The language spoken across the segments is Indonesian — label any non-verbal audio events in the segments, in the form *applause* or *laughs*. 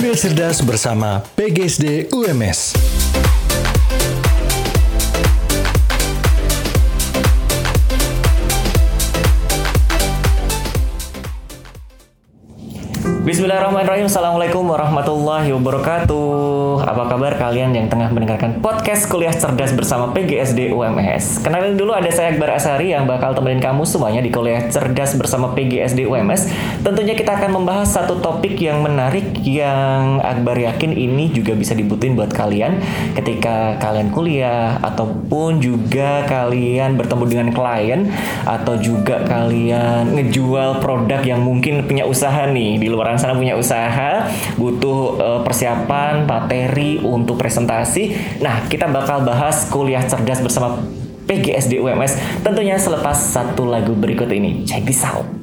Kuliah Cerdas bersama PGSD UMS. Bismillahirrahmanirrahim. Assalamualaikum warahmatullahi wabarakatuh. Apa kabar kalian yang tengah mendengarkan podcast kuliah cerdas bersama PGSD UMS Kenalin dulu ada saya Akbar Asari yang bakal temenin kamu semuanya di kuliah cerdas bersama PGSD UMS Tentunya kita akan membahas satu topik yang menarik yang Akbar yakin ini juga bisa dibutuhin buat kalian Ketika kalian kuliah ataupun juga kalian bertemu dengan klien Atau juga kalian ngejual produk yang mungkin punya usaha nih di luar sana punya usaha butuh uh, persiapan materi untuk presentasi. Nah kita bakal bahas kuliah cerdas bersama PGSD UMS tentunya selepas satu lagu berikut ini. Check this out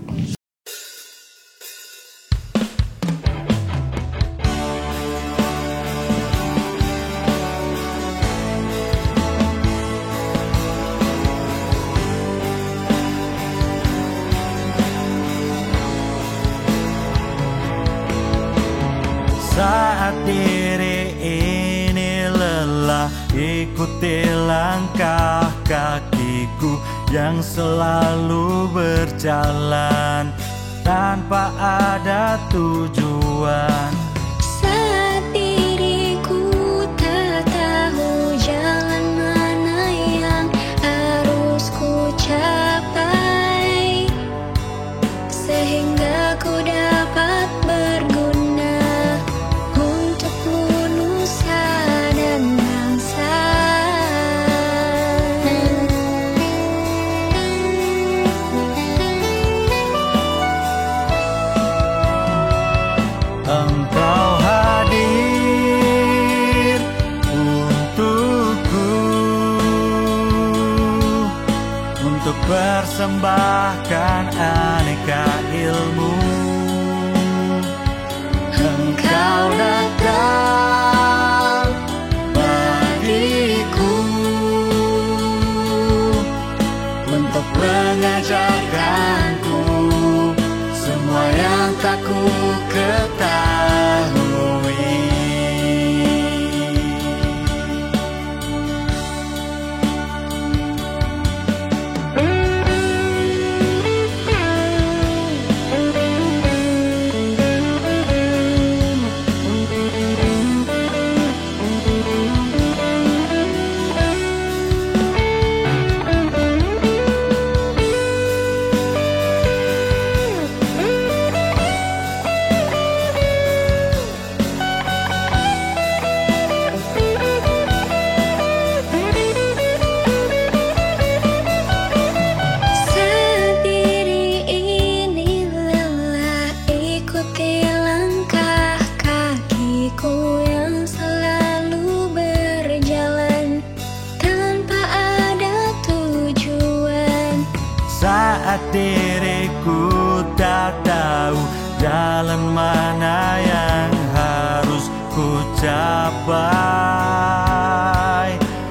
Saat diriku tak tahu jalan mana yang harus ku capai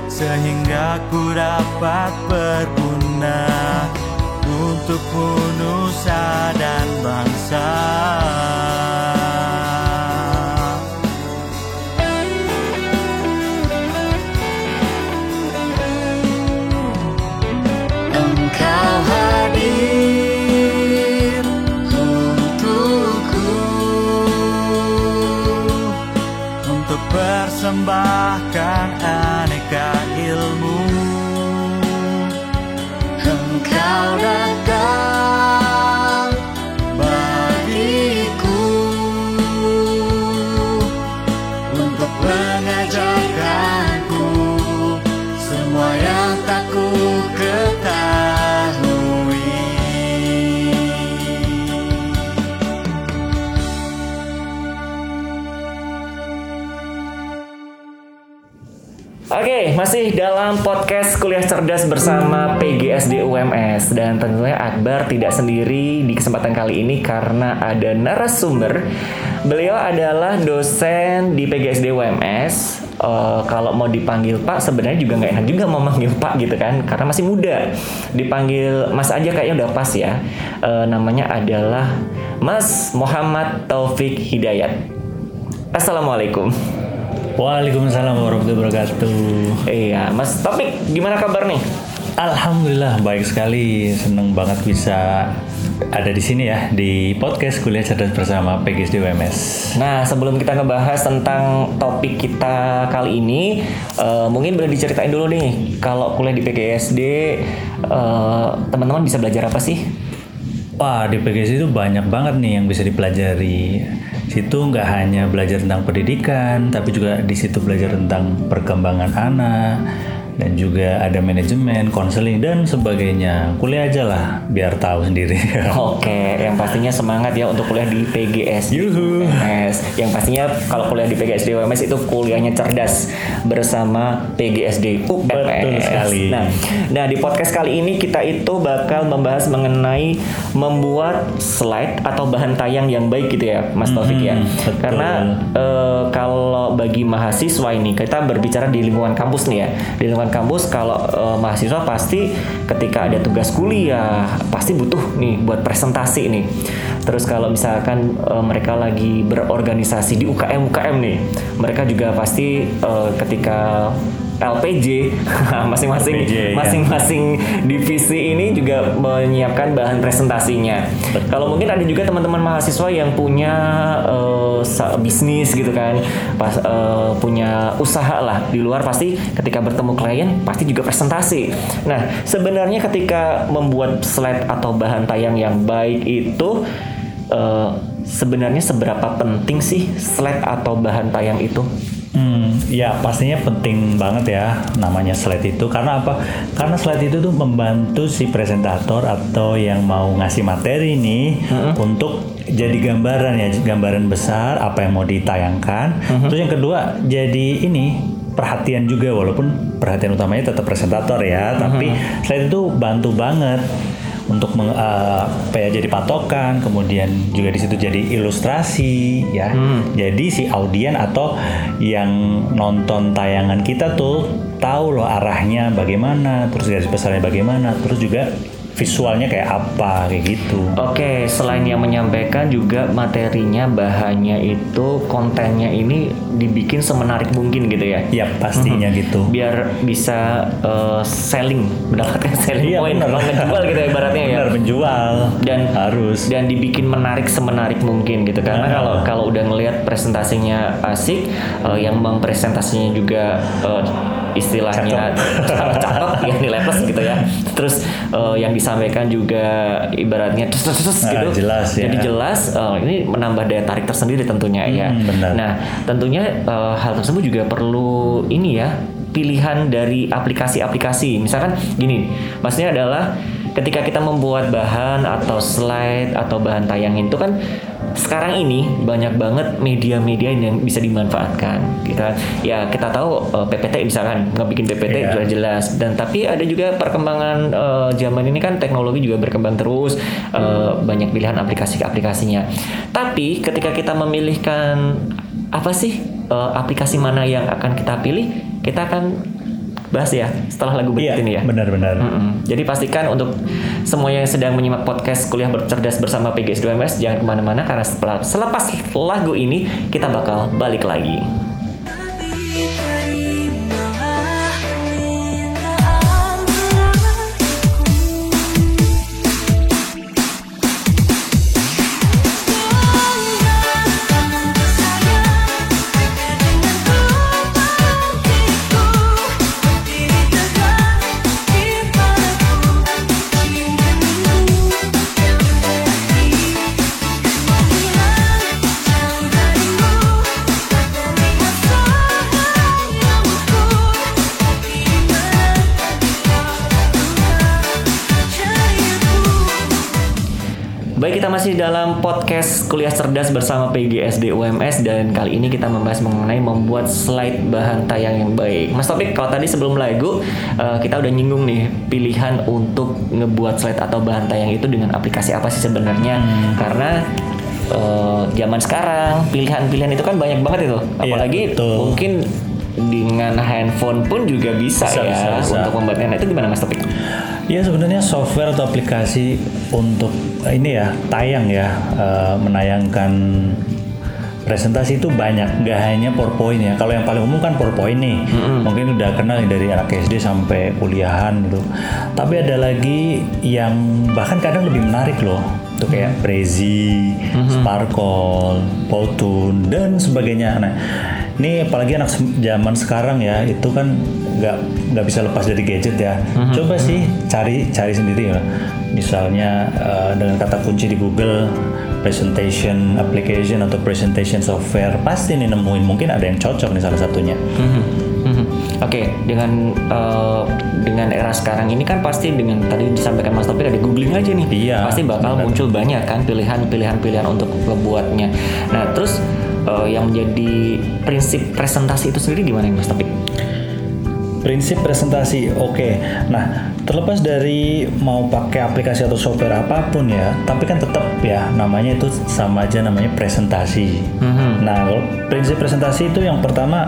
Sehingga ku dapat berguna untuk nusa dan bangsa persembahkan aneka ilmu. Engkau datang bagiku Untuk mengajarkanku Semua yang tak masih dalam podcast kuliah cerdas bersama PGSD UMS dan tentunya Akbar tidak sendiri di kesempatan kali ini karena ada narasumber. Beliau adalah dosen di PGSD UMS. Eh, kalau mau dipanggil Pak sebenarnya juga nggak enak juga mau manggil Pak gitu kan karena masih muda. Dipanggil Mas aja kayaknya udah pas ya. Eh, namanya adalah Mas Muhammad Taufik Hidayat. Assalamualaikum. Waalaikumsalam warahmatullahi wabarakatuh. Iya, Mas Topik, gimana kabar nih? Alhamdulillah baik sekali, seneng banget bisa ada di sini ya di podcast kuliah cerdas bersama PGSD UMS. Nah, sebelum kita ngebahas tentang topik kita kali ini, eh, mungkin boleh diceritain dulu nih, kalau kuliah di PGSD, eh, teman-teman bisa belajar apa sih? Wah di PGSD itu banyak banget nih yang bisa dipelajari. Situ nggak hanya belajar tentang pendidikan, tapi juga di situ belajar tentang perkembangan anak dan juga ada manajemen, konseling dan sebagainya. Kuliah aja lah, biar tahu sendiri. *laughs* Oke, yang pastinya semangat ya untuk kuliah di PGSD Yuhu. UMS. Yang pastinya kalau kuliah di PGSD UMS itu kuliahnya cerdas bersama PGSD UMS. Betul sekali. Nah, nah di podcast kali ini kita itu bakal membahas mengenai membuat slide atau bahan tayang yang baik gitu ya, Mas Taufik ya. betul. Karena eh, kalau bagi mahasiswa ini kita berbicara di lingkungan kampus nih ya. Di lingkungan kampus kalau eh, mahasiswa pasti ketika ada tugas kuliah pasti butuh nih buat presentasi nih. Terus kalau misalkan eh, mereka lagi berorganisasi di UKM UKM nih, mereka juga pasti eh, ketika LPJ *laughs* masing-masing LPJ, ya. masing-masing divisi ini juga menyiapkan bahan presentasinya. Kalau mungkin ada juga teman-teman mahasiswa yang punya sa- bisnis gitu kan, pas eh, punya usaha lah di luar pasti ketika bertemu klien pasti juga presentasi. Nah sebenarnya ketika membuat slide atau bahan tayang yang baik itu eh, sebenarnya seberapa penting sih slide atau bahan tayang itu? Hmm, ya pastinya penting banget ya namanya slide itu. Karena apa? Karena slide itu tuh membantu si presentator atau yang mau ngasih materi nih untuk jadi gambaran ya, gambaran besar apa yang mau ditayangkan. Terus yang kedua jadi ini perhatian juga walaupun perhatian utamanya tetap presentator ya, tapi slide itu bantu banget untuk meng, eh, apa ya, jadi patokan, kemudian juga di situ jadi ilustrasi ya. Jadi si audien atau yang nonton tayangan kita tuh tahu loh arahnya bagaimana, terus garis besarnya bagaimana, terus juga visualnya kayak apa kayak gitu. Oke, selain yang menyampaikan juga materinya, bahannya itu kontennya ini dibikin semenarik mungkin gitu ya. Ya pastinya gitu. Biar bisa eh, selling, mendapatkan *laughs* selling Iya, point, benar. menjual gitu ya ibaratnya ya. Benar menjual Dan harus. dan dibikin menarik semenarik mungkin gitu karena Nah. kalau kalau udah ngelihat presentasinya asik eh, yang mempresentasinya juga eh, istilahnya cakep *laughs* ya nilai plus gitu ya. Terus eh, yang disampaikan juga ibaratnya terus terus terus Nah, gitu. jelas ya. jadi jelas eh, ini menambah daya tarik tersendiri tentunya ya. Hmm, benar. nah tentunya eh, hal tersebut juga perlu ini ya pilihan dari aplikasi-aplikasi. Misalkan gini maksudnya adalah ketika kita membuat bahan atau slide atau bahan tayang itu kan sekarang ini banyak banget media-media yang bisa dimanfaatkan kita ya kita tahu eh, PPT misalkan ngebikin PPT Iya. jelas jelas dan tapi ada juga perkembangan eh, zaman ini kan teknologi juga berkembang terus eh, banyak pilihan aplikasi-aplikasinya tapi ketika kita memilihkan apa sih eh, aplikasi mana yang akan kita pilih kita akan bahas ya setelah lagu berikut Iya, ini ya benar-benar. Mm-mm. Jadi pastikan untuk semua yang sedang menyimak podcast kuliah bercerdas bersama PGS 2MS jangan ke mana-mana karena selepas lagu ini kita bakal balik lagi. Masih dalam podcast kuliah cerdas bersama PGSD UMS dan kali ini kita membahas mengenai membuat slide bahan tayang yang baik. Mas Topik, kalau tadi sebelum lagu eh, kita udah nyinggung nih pilihan untuk ngebuat slide atau bahan tayang itu dengan aplikasi apa sih sebenarnya? Karena eh, zaman sekarang pilihan-pilihan itu kan banyak banget itu, Iya, apalagi betul. mungkin dengan handphone pun juga bisa, Bisa, ya bisa, bisa. untuk membuatnya. Nah itu gimana Mas Topik? Ya sebenarnya software atau aplikasi untuk ini ya tayang ya eh, menayangkan presentasi itu banyak, nggak hanya PowerPoint ya. Kalau yang paling umum kan PowerPoint nih, mungkin udah kenal dari anak SD sampai kuliahan gitu. Tapi ada lagi yang bahkan kadang lebih menarik loh. Itu kayak Prezi, Sparkle, Powtoon dan sebagainya. Nah, ini apalagi anak zaman sekarang ya, itu kan nggak nggak bisa lepas dari gadget ya. Coba sih cari cari sendiri ya. Misalnya eh, dengan kata kunci di Google presentation application atau presentation software pasti nih nemuin mungkin ada yang cocok nih salah satunya. Mhm. Mhm. Oke, dengan eh, dengan era sekarang ini kan pasti dengan tadi disampaikan Mas Topik ada googling aja nih. Iya, Pasti bakal benar. muncul banyak kan pilihan-pilihan pilihan untuk membuatnya. Nah, terus eh, yang menjadi prinsip presentasi itu sendiri gimana Mas Topik? Prinsip presentasi, oke. Nah, terlepas dari mau pakai aplikasi atau software apa pun ya, tapi kan tetap ya namanya itu sama aja namanya presentasi. Nah, kalau prinsip presentasi itu yang pertama,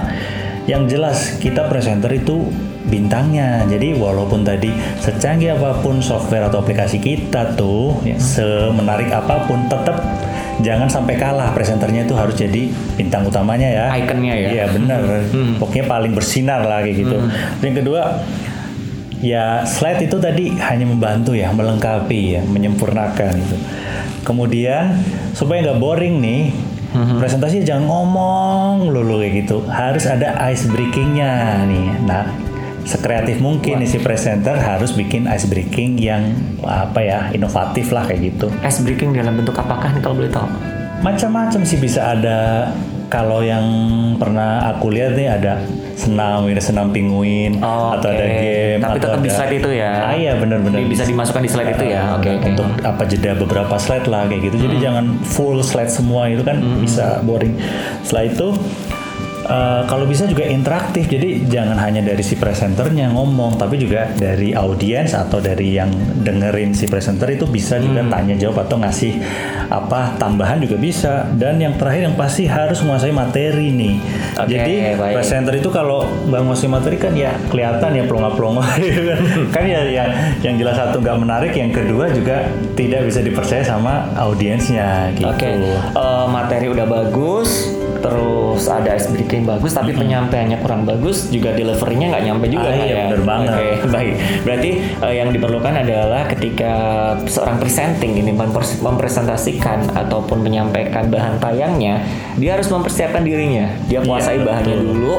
yang jelas kita presenter itu bintangnya. Jadi walaupun tadi secanggih apa pun software atau aplikasi kita tuh, ya, semenarik apa pun, tetap jangan sampai kalah presenternya itu harus jadi bintang utamanya ya. Ikonnya ya. Iya benar. Pokoknya paling bersinar lah kayak gitu. Yang kedua ya slide itu tadi hanya membantu ya, melengkapi ya, menyempurnakan itu. Kemudian supaya nggak boring nih, presentasi jangan ngomong lulu kayak gitu. Harus ada ice breakingnya nih. Nah sekreatif mungkin nih si presenter harus bikin ice breaking yang apa ya inovatif lah kayak gitu Ice breaking dalam bentuk apakah nih kalau boleh tahu? macam-macam sih bisa ada kalau yang pernah aku lihat nih ada senam ini senam pinguin Oh, atau ada game Tapi atau tetap di ada- slide itu ya? ah iya benar-benar Bisa dimasukkan di slide itu ya? Oke, oke. untuk apa jeda beberapa slide lah kayak gitu jadi jangan full slide semua itu kan bisa boring setelah itu eh, kalau bisa juga interaktif. Jadi jangan hanya dari si presenternya ngomong tapi juga dari audiens atau dari yang dengerin si presenter itu bisa juga tanya jawab atau ngasih apa tambahan juga bisa. Dan yang terakhir yang pasti harus menguasai materi nih. Oke, jadi baik. presenter itu kalau nggak menguasai materi kan ya kelihatan ya pelongo-pelongo *laughs* gitu kan. Kan ya yang yang jelas satu nggak menarik yang kedua juga tidak bisa dipercaya sama audiensnya gitu. Oke, eh, materi udah bagus, terus ada ice breaking bagus, tapi penyampaiannya kurang bagus, juga deliverynya nggak nyampe juga Ah, kan iya, ya. bener banget. Oke, *laughs* baik. Berarti eh, yang diperlukan adalah ketika seorang presenting ini mempres- mempresentasikan ataupun menyampaikan bahan tayangnya, dia harus mempersiapkan dirinya. Dia kuasai Iya, bahannya betul. dulu,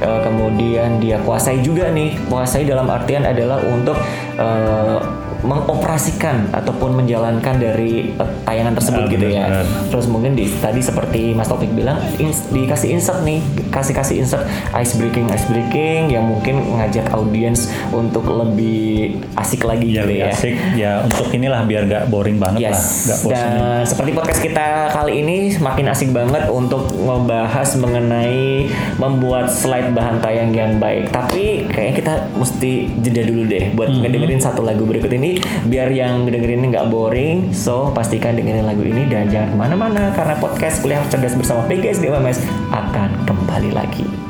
eh, kemudian dia kuasai juga nih, kuasai dalam artian adalah untuk eh, mengoperasikan ataupun menjalankan dari eh, tayangan tersebut gitu ya. benar. Terus mungkin di, tadi seperti Mas Topik bilang ins- dikasih insert nih, kasih kasih insert ice breaking ice breaking yang mungkin ngajak audiens untuk lebih asik lagi ya gitu ya. asik ya untuk inilah biar nggak boring banget lah Yes. nggak bosan Dan seperti podcast kita kali ini semakin asik banget untuk ngebahas mengenai membuat slide bahan tayang yang baik. Tapi kayaknya kita mesti jeda dulu deh buat Mhm. ngedengerin satu lagu berikut ini biar yang ngedengerin ini nggak boring. So pastikan dengerin lagu ini dan jangan ke mana-mana karena podcast kuliah cerdas bersama PGS di UMS akan kembali lagi.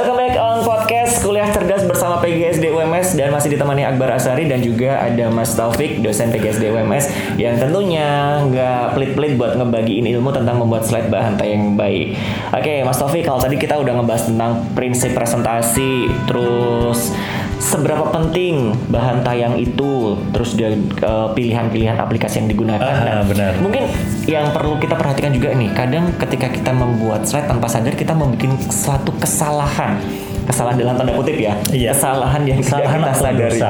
Welcome back on podcast Kuliah Cerdas bersama PGSD UMS dan masih ditemani Akbar Asari dan juga ada Mas Taufik, dosen PGSD UMS yang tentunya nggak pelit-pelit buat ngebagiin ilmu tentang membuat slide bahan yang baik. Oke, Mas Taufik, kalau tadi kita udah ngebahas tentang prinsip presentasi, terus seberapa penting bahan tayang itu, terus dia eh, pilihan-pilihan aplikasi yang digunakan. Ah, benar. Mungkin yang perlu kita perhatikan juga nih, kadang ketika kita membuat slide tanpa sadar kita membuat suatu kesalahan. Kesalahan dalam tanda kutip ya. Iya. Kesalahan yang Kesalahan tidak kita sadari.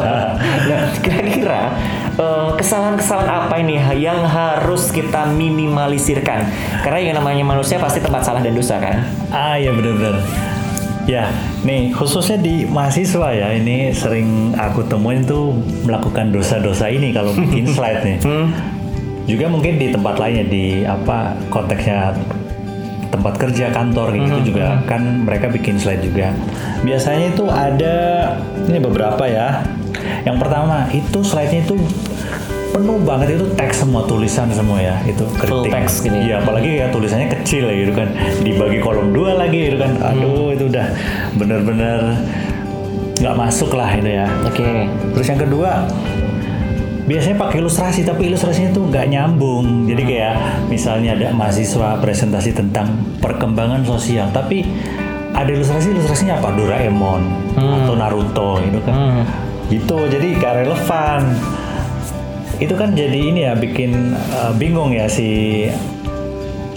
*laughs* nah, kira-kira eh, kesalahan-kesalahan apa ini yang harus kita minimalisirkan? Karena yang namanya manusia pasti tempat salah dan dosa kan. Ah ya benar-benar. Ya, nih khususnya di mahasiswa ya ini sering aku temuin tuh melakukan dosa-dosa ini kalau bikin *laughs* slide nih. Juga mungkin di tempat lainnya di apa konteksnya tempat kerja kantor gitu juga kan mereka bikin slide juga. Biasanya itu ada ini beberapa ya. Yang pertama itu slide-nya itu penuh banget itu teks semua tulisan semua ya itu Full keriting. text gini. Iya, apalagi ya tulisannya kecil ya gitu kan. Dibagi kolom dua lagi gitu kan. Aduh, itu udah bener-bener nggak masuk lah itu ya. Oke. Terus yang kedua, biasanya pakai ilustrasi tapi ilustrasinya tuh nggak nyambung. Jadi kayak misalnya ada mahasiswa presentasi tentang perkembangan sosial, tapi ada ilustrasi ilustrasinya apa Doraemon atau Naruto gitu kan. Gitu, jadi gak relevan. Itu kan jadi ini ya bikin uh, bingung ya si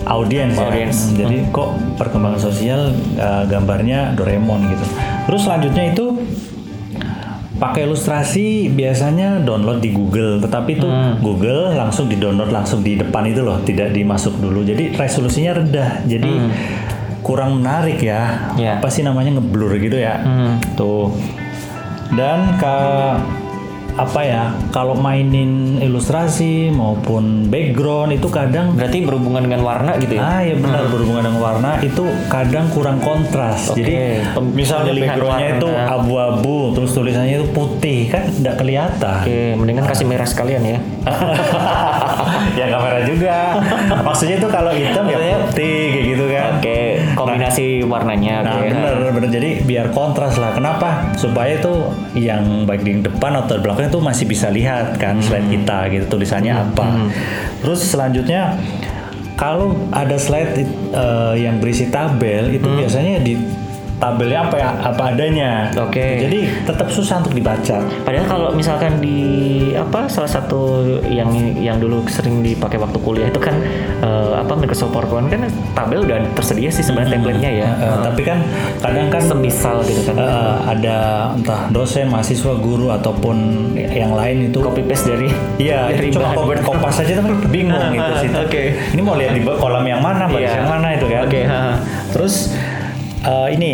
audiens ya. Audiens. Hmm, Jadi kok perkembangan sosial uh, gambarnya Doraemon gitu. Terus selanjutnya itu pakai ilustrasi biasanya download di Google, tetapi itu Google langsung di download langsung di depan itu loh, tidak dimasuk dulu. Jadi resolusinya rendah, jadi kurang menarik ya. Ya. Apa sih namanya ngeblur gitu ya? Tuh. Dan ke apa ya? Kalau mainin ilustrasi maupun background itu kadang Berarti berhubungan dengan warna gitu ya? Ah ya benar berhubungan dengan warna itu kadang kurang kontras. Oke, Jadi misalnya backgroundnya itu abu-abu, terus tulisannya itu putih kan tidak kelihatan. Oke, mendingan kasih merah sekalian ya. *laughs* ya kamera juga. Maksudnya itu kalau hitam ya putih kayak gitu kan. Oke, kombinasi warnanya. Nah oke. bener bener jadi biar kontras lah. Kenapa? Supaya itu yang baik di depan atau di belakang itu masih bisa lihat kan slide kita gitu tulisannya apa. Terus selanjutnya kalau ada slide eh, yang berisi tabel itu biasanya di tabelnya apa ya apa adanya. Oke. Jadi tetap susah untuk dibaca. Padahal kalau misalkan di apa salah satu yang yang dulu sering dipakai waktu kuliah itu kan eh, apa Microsoft PowerPoint kan tabel udah tersedia sih sebenarnya template-nya ya. Eh, tapi kan kadang kan semisal gitu kan. eh, ada entah dosen, mahasiswa, guru ataupun yang lain itu Copy paste dari Iya, *laughs* dari itu cuma bahan kopas aja tapi bingung *laughs* gitu sih. Oke. Ini mau lihat di kolam yang mana, baris Iya. yang mana itu kan. Oke, ha. Terus eh, ini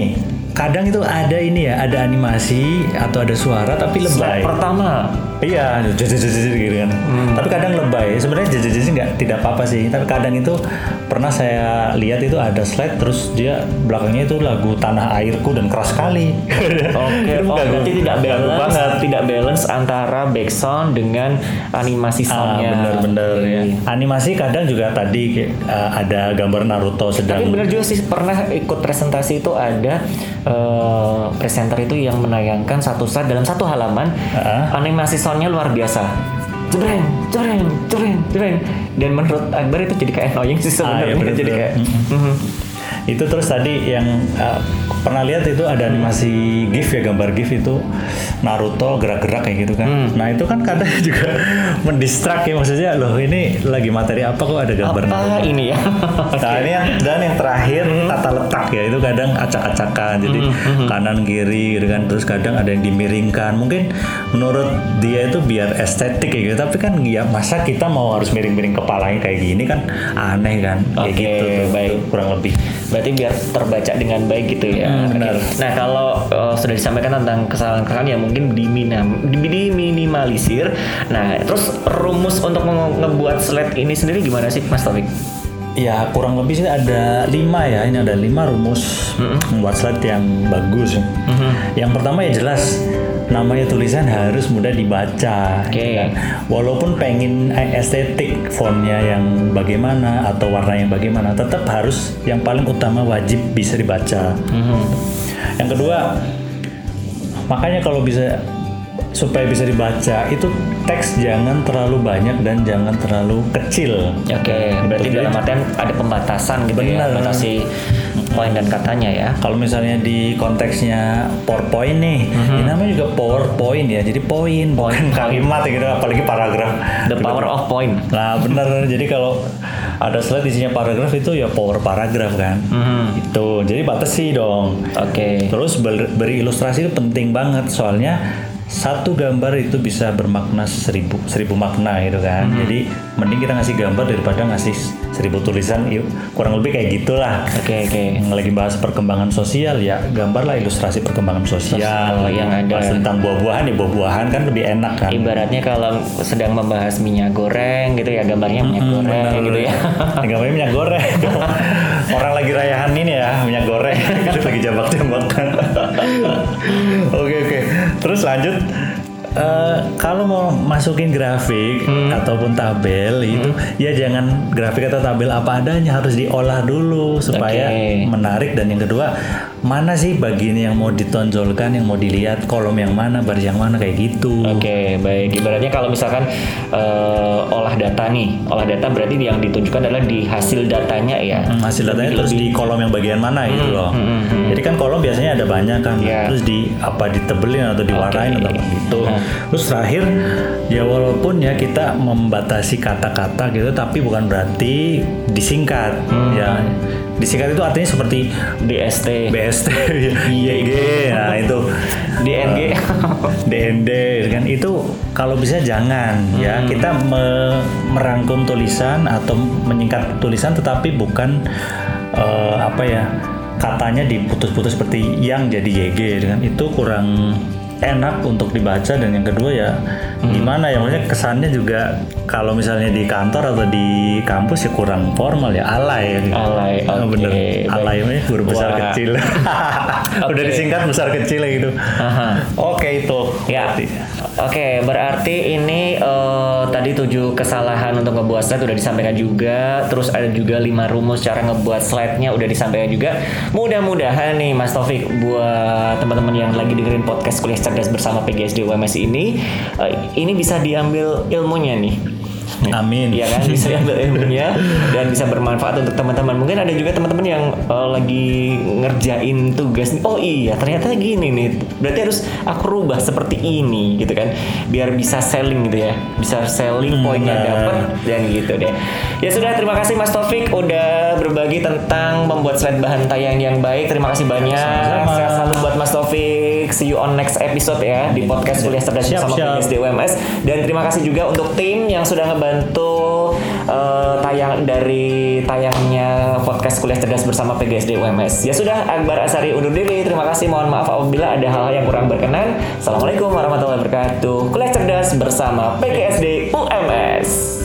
kadang itu ada ini ya, ada animasi atau ada suara tapi lebay. Pertama, Iya, jujur gitu kan. Hmm. Tapi kadang lebay. Sebenarnya jujur nggak tidak apa-apa sih. Tapi kadang itu pernah saya lihat itu ada slide terus dia belakangnya itu lagu tanah airku dan keras sekali. Oke, *laughs* Itu oh, berarti tidak balance, banget. tidak balance antara back sound dengan animasi Ah, soundnya. bener-bener ya. Oke. Animasi kadang juga tadi kayak, eh, ada gambar Naruto sedang Tapi bener juga sih pernah ikut presentasi itu ada eh, presenter itu yang menayangkan satu slide dalam satu halaman Ah. animasi soundnya luar biasa. Jebreng, jebreng, jebreng, jebreng. Dan menurut Akbar itu jadi kayak annoying sih Ah, iya, sebenarnya. bener, jadi bener. kayak Mm-mm. mhm. itu terus tadi yang uh, pernah lihat itu ada animasi GIF ya gambar GIF itu Naruto gerak-gerak kayak gitu kan. Hmm. Nah itu kan kadang *laughs* juga mendistrak ya maksudnya loh ini lagi materi apa kok ada gambar apa Naruto. ini ya? *laughs* Nah ini yang dan yang terakhir tata letak ya itu kadang acak-acakan jadi kanan kiri gitu kan terus kadang ada yang dimiringkan mungkin menurut dia itu biar estetik kayak gitu tapi kan ya masa kita mau harus miring-miring kepalanya kayak gini kan aneh kan kayak Oke, gitu tuh, baik. tuh, kurang lebih Berarti biar terbaca dengan baik gitu ya. Hmm, benar. Oke. Nah kalau eh, sudah disampaikan tentang kesalahan-kesalahan yang mungkin diminam, di- diminimalisir. Nah terus rumus untuk ngebuat slide ini sendiri gimana sih Mas Taufik? Ya kurang lebih sih ada lima ya ini ada lima rumus membuat slide yang bagus. Yang pertama ya jelas namanya tulisan harus mudah dibaca. Oke. gitu kan. Walaupun pengen eh, estetik fontnya yang bagaimana atau warna yang bagaimana, tetap harus yang paling utama wajib bisa dibaca. Yang kedua makanya kalau bisa supaya bisa dibaca itu teks jangan terlalu banyak dan jangan terlalu kecil. Oke, berarti Jadi- dalam artian ada pembatasan gitu ya, Benar. batasi poin dan katanya ya. Kalau misalnya di konteksnya PowerPoint nih, ini namanya juga PowerPoint ya. Jadi poin, bukan kalimat ya gitu, apalagi paragraf. The power of point. Nah bener, jadi kalau ada slide isinya paragraf itu ya power paragraf kan. Itu, jadi batasi dong. Oke. Terus ber- beri ilustrasi itu penting banget soalnya satu gambar itu bisa bermakna seribu seribu makna gitu kan. Jadi mending kita ngasih gambar daripada ngasih seribu tulisan. Yuk, kurang lebih kayak gitulah. Oke, oke. Yang lagi bahas perkembangan sosial ya gambarlah ilustrasi perkembangan sosial Sosial yang ada. Bahas tentang buah-buahan ya buah-buahan kan lebih enak kan. Ibaratnya kalau sedang membahas minyak goreng gitu ya, gambarnya minyak goreng Bener. gitu ya. *laughs* Gambarnya minyak goreng. *laughs* Orang lagi rayahan ini ya minyak goreng. *laughs* Lagi jambak-jambakan. Oke oke. Terus lanjut. Eh, kalau mau masukin grafik Hmm. ataupun tabel itu ya jangan grafik atau tabel apa adanya harus diolah dulu supaya Oke. menarik dan yang kedua mana sih bagian yang mau ditonjolkan yang mau dilihat kolom yang mana baris yang mana kayak gitu. Oke, baik. Ibaratnya kalau misalkan eh, olah data nih, olah data berarti yang ditunjukkan adalah di hasil datanya ya. Hmm, hasil datanya terus di kolom yang bagian mana gitu loh. Jadi kan kolom biasanya ada banyak kan. Iya. Terus di apa ditebelin atau diwarnain Oke. atau apa gitu. Nah. Terus terakhir ya walaupun ya kita membatasi kata-kata gitu tapi bukan berarti disingkat. Ya. Disingkat itu artinya seperti DST, BST, *laughs* YG, nah itu. DNG. DND kan. Itu kalau bisa jangan ya. Hmm. kita me- merangkum tulisan atau menyingkat tulisan tetapi bukan eh, apa ya katanya diputus-putus seperti yang jadi YG kan. Itu kurang enak untuk dibaca dan yang kedua ya Hmm. gimana ya maksudnya kesannya juga kalau misalnya di kantor atau di kampus ya kurang formal ya alay ya. Alay, Oh, oke, bener baik. alay ini huruf besar Wah. kecil *laughs* udah Oke. disingkat besar kecil gitu Aha. Oke itu. Ya, oke. Berarti ini eh, tadi tujuh kesalahan untuk ngebuat slide udah disampaikan juga. Terus ada juga lima rumus cara ngebuat slide-nya udah disampaikan juga. Mudah-mudahan nih Mas Taufik buat teman-teman yang lagi dengerin podcast kuliah cerdas bersama PGSD UMS ini, eh, ini bisa diambil ilmunya nih. *laughs* Amin. Iya kan bisa diambil ilmunya dan bisa bermanfaat untuk teman-teman. Mungkin ada juga teman-teman yang eh, lagi ngerjain tugas. nih. Oh iya, ternyata gini nih. Berarti harus aku rubah seperti ini gitu kan. Biar bisa selling gitu ya. Bisa selling poinnya benar. dapat dan gitu deh. Ya sudah, terima kasih Mas Taufik udah berbagi tentang membuat slide bahan tayang yang baik. Terima kasih banyak. Sama-sama. Sehat selalu buat Mas Taufik. See you on next episode ya di podcast kuliah cerdas Siap, bersama siap. PGSD UMS dan terima kasih juga untuk tim yang sudah ngebantu eh, tayang dari tayangnya podcast kuliah cerdas bersama PGSD UMS. Ya sudah, Akbar Asari undur diri. Terima kasih. Mohon maaf apabila ada hal-hal yang kurang berkenan. Assalamualaikum warahmatullahi wabarakatuh. Kuliah cerdas bersama PGSD UMS.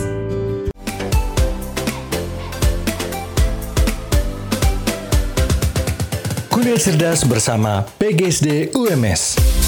Kuliah cerdas bersama PGSD UMS.